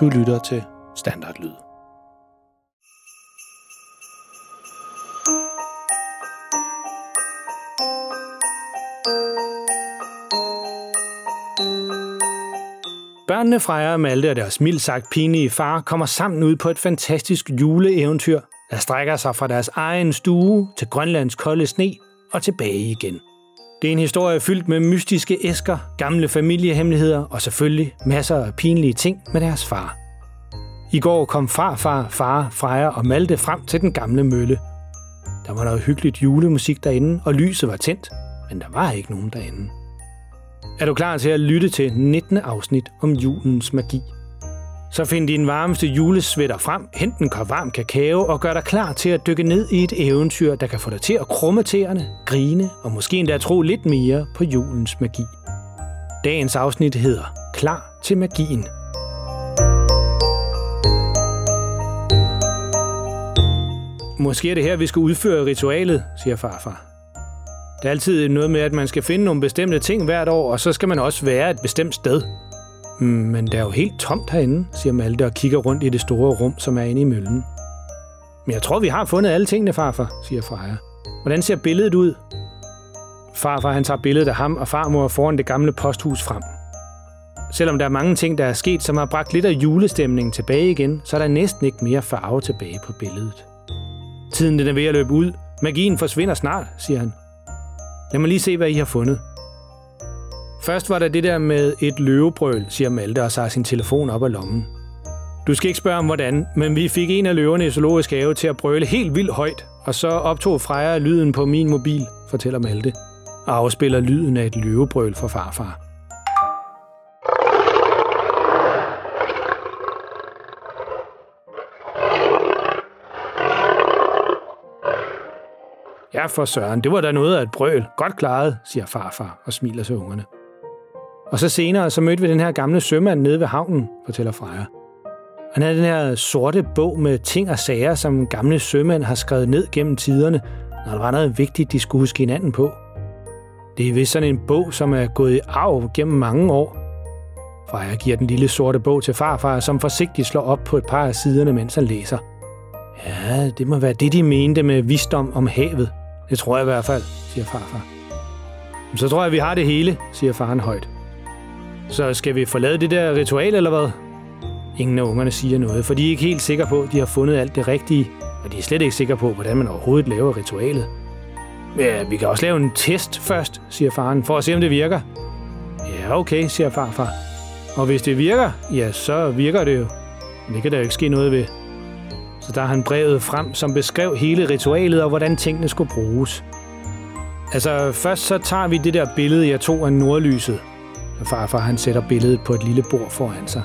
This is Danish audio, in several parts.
Du lytter til Standardlyd. Børnene Freja og Malte og deres mildt sagt pinlige far kommer sammen ud på et fantastisk juleeventyr, der strækker sig fra deres egen stue til Grønlands kolde sne og tilbage igen. Det er en historie fyldt med mystiske æsker, gamle familiehemmeligheder og selvfølgelig masser af pinlige ting med deres far. I går kom farfar, far, Freja og Malte frem til den gamle mølle. Der var noget hyggeligt julemusik derinde, og lyset var tændt, men der var ikke nogen derinde. Er du klar til at lytte til 19. afsnit om julens magi? Så find din varmeste julesvætter frem, hent en kop varm kakao og gør dig klar til at dykke ned i et eventyr, der kan få dig til at krumme tæerne, grine og måske endda tro lidt mere på julens magi. Dagens afsnit hedder Klar til magien. Måske er det her, vi skal udføre ritualet, siger farfar. Det er altid noget med, at man skal finde nogle bestemte ting hvert år, og så skal man også være et bestemt sted. Mm, men det er jo helt tomt herinde, siger Malte og kigger rundt i det store rum, som er inde i møllen. Men jeg tror, vi har fundet alle tingene, farfar, siger Freja. Hvordan ser billedet ud? Farfar han tager billedet af ham og farmor foran det gamle posthus frem. Selvom der er mange ting, der er sket, som har bragt lidt af julestemningen tilbage igen, så er der næsten ikke mere farve tilbage på billedet. Tiden den er ved at løbe ud. Magien forsvinder snart, siger han. Lad mig lige se, hvad I har fundet. Først var der det der med et løvebrøl, siger Malte og tager sin telefon op af lommen. Du skal ikke spørge om hvordan, men vi fik en af løverne i zoologisk have til at brøle helt vildt højt, og så optog Freja lyden på min mobil, fortæller Malte, og afspiller lyden af et løvebrøl fra farfar. Ja, for søren, det var da noget af et brøl. Godt klaret, siger farfar og smiler til ungerne. Og så senere, så mødte vi den her gamle sømand nede ved havnen, fortæller Freja. Han havde den her sorte bog med ting og sager, som gamle sømænd har skrevet ned gennem tiderne, når der var noget vigtigt, de skulle huske hinanden på. Det er vist sådan en bog, som er gået i arv gennem mange år. Freja giver den lille sorte bog til farfar, som forsigtigt slår op på et par af siderne, mens han læser. Ja, det må være det, de mente med visdom om havet. Det tror jeg i hvert fald, siger farfar. Så tror jeg, vi har det hele, siger faren højt. Så skal vi forlade det der ritual, eller hvad? Ingen af ungerne siger noget, for de er ikke helt sikre på, at de har fundet alt det rigtige, og de er slet ikke sikre på, hvordan man overhovedet laver ritualet. Ja, vi kan også lave en test først, siger faren, for at se, om det virker. Ja, okay, siger farfar. Og hvis det virker, ja, så virker det jo. Men det kan der jo ikke ske noget ved. Så der har han brevet frem, som beskrev hele ritualet og hvordan tingene skulle bruges. Altså, først så tager vi det der billede, jeg tog af nordlyset. Og farfar han sætter billedet på et lille bord foran sig.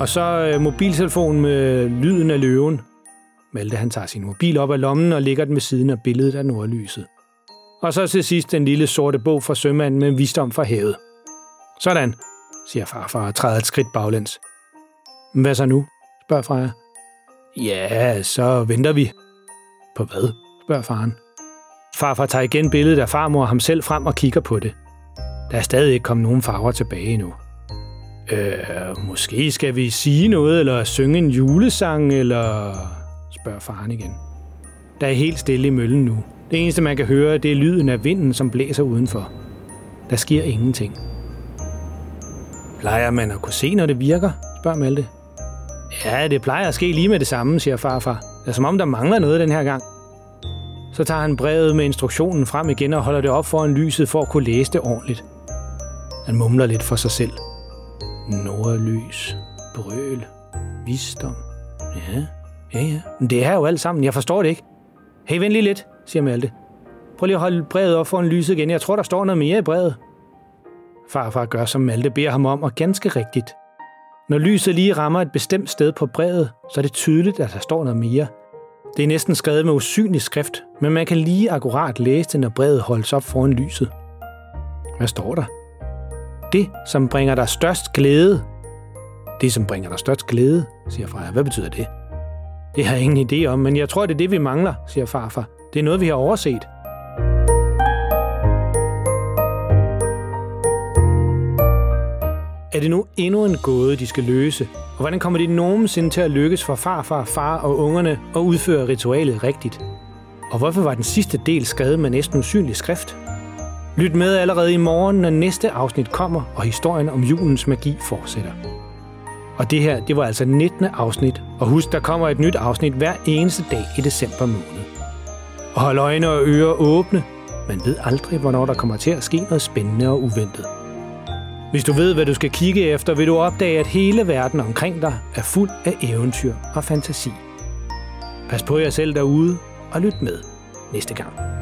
Og så øh, mobiltelefonen med lyden af løven. Malte han tager sin mobil op af lommen og lægger den ved siden af billedet af nordlyset. Og så til sidst den lille sorte bog fra sømanden med visdom fra havet. Sådan, siger farfar og træder et skridt baglæns. Hvad så nu? spørger Freja. Ja, så venter vi. På hvad? spørger faren. Farfar tager igen billedet af farmor og ham selv frem og kigger på det. Der er stadig ikke kommet nogen farver tilbage endnu. Øh, måske skal vi sige noget, eller synge en julesang, eller... spørger faren igen. Der er helt stille i møllen nu. Det eneste, man kan høre, det er lyden af vinden, som blæser udenfor. Der sker ingenting. Plejer man at kunne se, når det virker? spørger Malte. Ja, det plejer at ske lige med det samme, siger farfar. Det er som om, der mangler noget den her gang. Så tager han brevet med instruktionen frem igen og holder det op foran lyset for at kunne læse det ordentligt. Han mumler lidt for sig selv. Nordlys, brøl, visdom. Ja, ja, ja. Men det er jo alt sammen. Jeg forstår det ikke. Hey, vent lige lidt, siger Malte. Prøv lige at holde brevet op foran lyset igen. Jeg tror, der står noget mere i brevet. Farfar gør, som Malte beder ham om, og ganske rigtigt. Når lyset lige rammer et bestemt sted på brevet, så er det tydeligt, at der står noget mere. Det er næsten skrevet med usynlig skrift, men man kan lige akkurat læse det, når brevet holdes op foran lyset. Hvad står der? Det, som bringer dig størst glæde. Det, som bringer dig størst glæde, siger Freja. Hvad betyder det? Det har jeg ingen idé om, men jeg tror, det er det, vi mangler, siger farfar. Det er noget, vi har overset. Er det nu endnu en gåde, de skal løse? Og hvordan kommer det nogensinde til at lykkes for farfar, far og ungerne at udføre ritualet rigtigt? Og hvorfor var den sidste del skrevet med næsten usynlig skrift? Lyt med allerede i morgen, når næste afsnit kommer, og historien om julens magi fortsætter. Og det her, det var altså 19. afsnit, og husk, der kommer et nyt afsnit hver eneste dag i december måned. Og hold øjne og ører åbne. Man ved aldrig, hvornår der kommer til at ske noget spændende og uventet. Hvis du ved, hvad du skal kigge efter, vil du opdage, at hele verden omkring dig er fuld af eventyr og fantasi. Pas på jer selv derude, og lyt med næste gang.